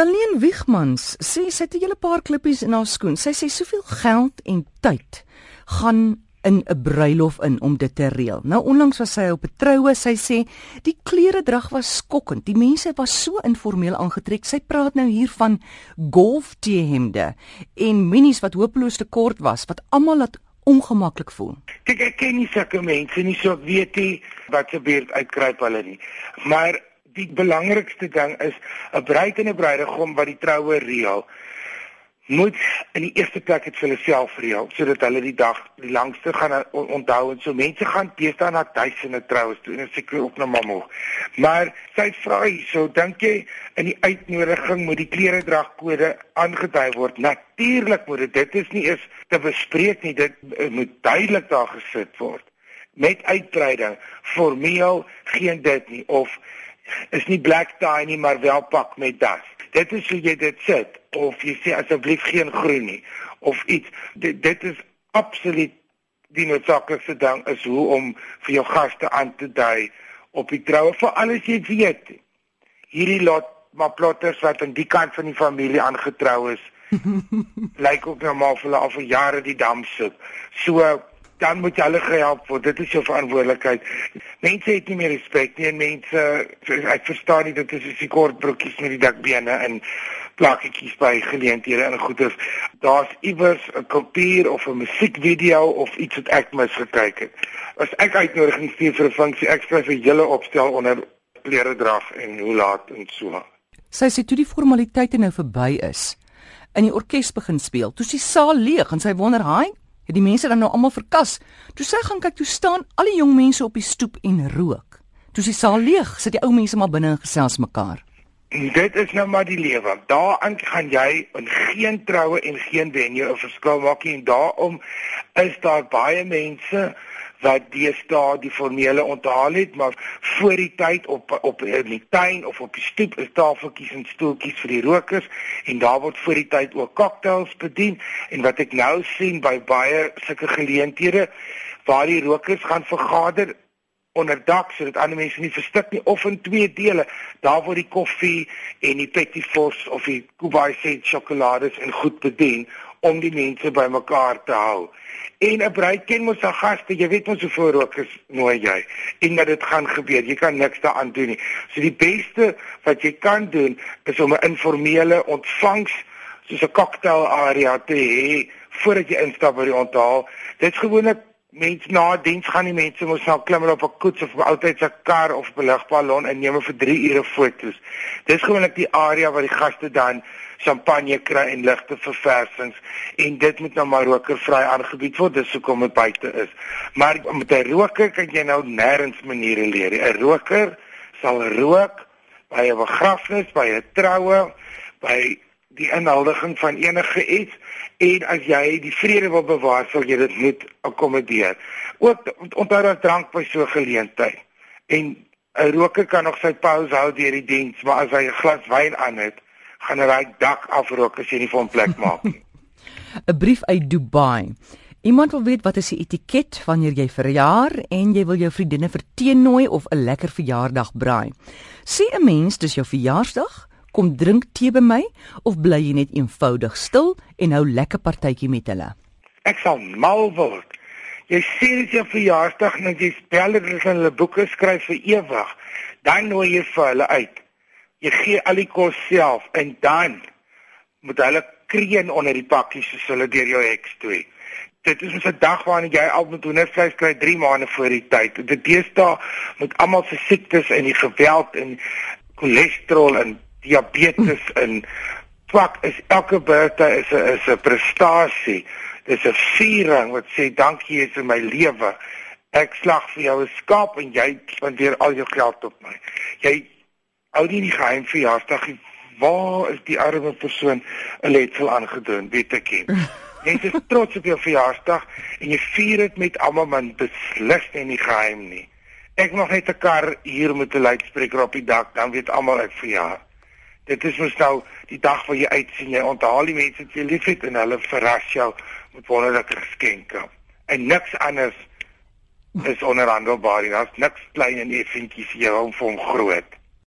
Daleen Wiegmans sê sy het 'n hele paar klippies in haar skoen. Sy sê soveel geld en tyd gaan in 'n bruilof in om dit te reël. Nou onlangs was sy op 'n troue, sy sê die kleredrag was skokkend. Die mense was so informeel aangetrek. Sy praat nou hier van golf T-hemde en minis wat hopeloos te kort was wat almal laat ongemaklik voel. Kyk, ek ken nie sulke mense nie, so weet jy wat se beurt uitkruip hulle nie. Maar die belangrikste ding is 'n bruid en 'n bruidegom wat die troue reël moet in die eerste plek dit vir hulle self reël sodat hulle die dag die langste gaan onthou en so mense gaan teesta na duisende troues toe en seker ook na mamma. Maar sy vra hierso, dink jy in die uitnodiging moet die kleredragkode aangedui word? Natuurlik moet dit. Dit is nie eens te bespreek nie. Dit moet duidelik daar gesit word met uitbreiding formeel geen dit nie of is nie black tie nie maar wel pak met das. Dit is hoe jy dit sit of jy sê asseblief geen groen nie of iets dit, dit is absoluut die noodsaaklikste ding is hoe om vir jou gaste aan te dui op die troue vir alles jy weet. Hierdie lot maar plotters wat aan die kant van die familie aangetrou is lyk ook nou maar vir hulle al vir jare die dam soek. So dan moet jy hulle gehelp word. Dit is jou verantwoordelikheid. Mense het nie meer respek nie en mense ek verstaan nie dit is so kort broekies met die dakbene en plakketjies by geleenthede en goeders. Daar's iewers 'n kopier of 'n musiekvideo of iets wat ek mis gekyk het. As ek uitnodiging stuur vir 'n funksie, ek skryf 'n hele opstel onder klere drag en hoe laat en so. Sy sê toe die formaliteite nou verby is, in die orkes begin speel. Toe sien saal leeg en sy wonder, "Haai, het die mense dan nou almal verkas. Toe sy gaan kyk, toe staan al die jong mense op die stoep en rook. Toe sy saal leeg, sit die ou mense maar binne gesels mekaar. En dit is nou maar die lewe. Daaraan gaan jy in geen troue en geen venue 'n verskil maak nie en daarom is daar baie mense wat deesdae die formele onthaal het, maar voor die tyd op op in die tuin of op die stoep is tafeltjies en stoeltjies vir die rokers en daar word voor die tyd ook cocktails bedien. En wat ek nou sien by baie sulke geleenthede waar die rokers gaan vergader onder dak sodat ander mense nie verstik nie of in twee dele daar word die koffie en die petit fours of die kubai set sjokolades en goed bedien om die mense bymekaar te hou. En 'n bruid ken mos haar gaste, jy weet mos hoe voorrokers nooi jy en dat dit gaan gebeur. Jy kan niks daaraan doen nie. So die beste wat jy kan doen is om 'n informele ontvangs soos 'n cocktail area te hê voordat jy instap by die onthaal. Dit's gewoonlik mense na diens gaan die mense mos nou klim op 'n koets of altyd 'n kar of 'n lugballon en neem vir 3 ure foto's. Dis gewoonlik die area waar die gaste dan champagne kry en ligte verversings en dit moet nou maar rokervry aangebied word. Dis hoekom dit buite is. Maar met 'n roker kan jy nou nêrens maniere leer 'n roker sal rook by 'n begrafnis by 'n troue by die inhuldiging van enige iets en as jy die vrede wil bewaar sal jy dit moet akkommodeer ook onthou dat drank by so geleentheid en 'n roker kan nog sy pause hou deur die diens maar as hy 'n glas wyn aan het gaan hy dak afrok as jy nie vir hom plek maak nie. 'n Brief uit Dubai. Iemand wil weet wat is die etiket wanneer jy verjaar en jy wil jou vriendinne verteenooi of 'n lekker verjaardag braai. Sê 'n mens dis jou verjaarsdag, kom drink tee by my of bly jy net eenvoudig stil en hou lekker partytjie met hulle? Ek sal mal word. Jy sê dit jou verjaarsdag en jy spel dit in hulle boeke skryf vir ewig. Dan nooi jy vir hulle uit jy gee al die kos self en dan moet hulle kreën onder die pakkies soos hulle deur jou heks toe. Dit is 'n dag waarin jy al moet hoendervleis kry 3 maande voor die tyd. Dit deesdae met almal se siektes en die geweld en cholesterol en diabetes en swak is elke birthday is 'n is 'n prestasie. Dis 'n viering wat sê dankie jy is in my lewe. Ek slag vir jou 'n skaap en jy spandeer al jou geld op my. Jy Hou nie die geheim verjaarsdag nie. Waar is die arme persoon 'n letsel aangedoen, weet ek nie. Jy is trots op jou verjaarsdag en jy vier dit met almal man beslis nie in die geheim nie. Ek mag net 'n kar hier met 'n luidspreker op die dak, dan weet almal ek verjaar. Dit is mos nou die dag waar jy uitsien, jy onthaal die mense wat jy liefhet en hulle verras jou met wonderlike geskenke. En niks anders is onderhandelbaar nie. Daar's niks klein en effentjies jou om vir hom groot.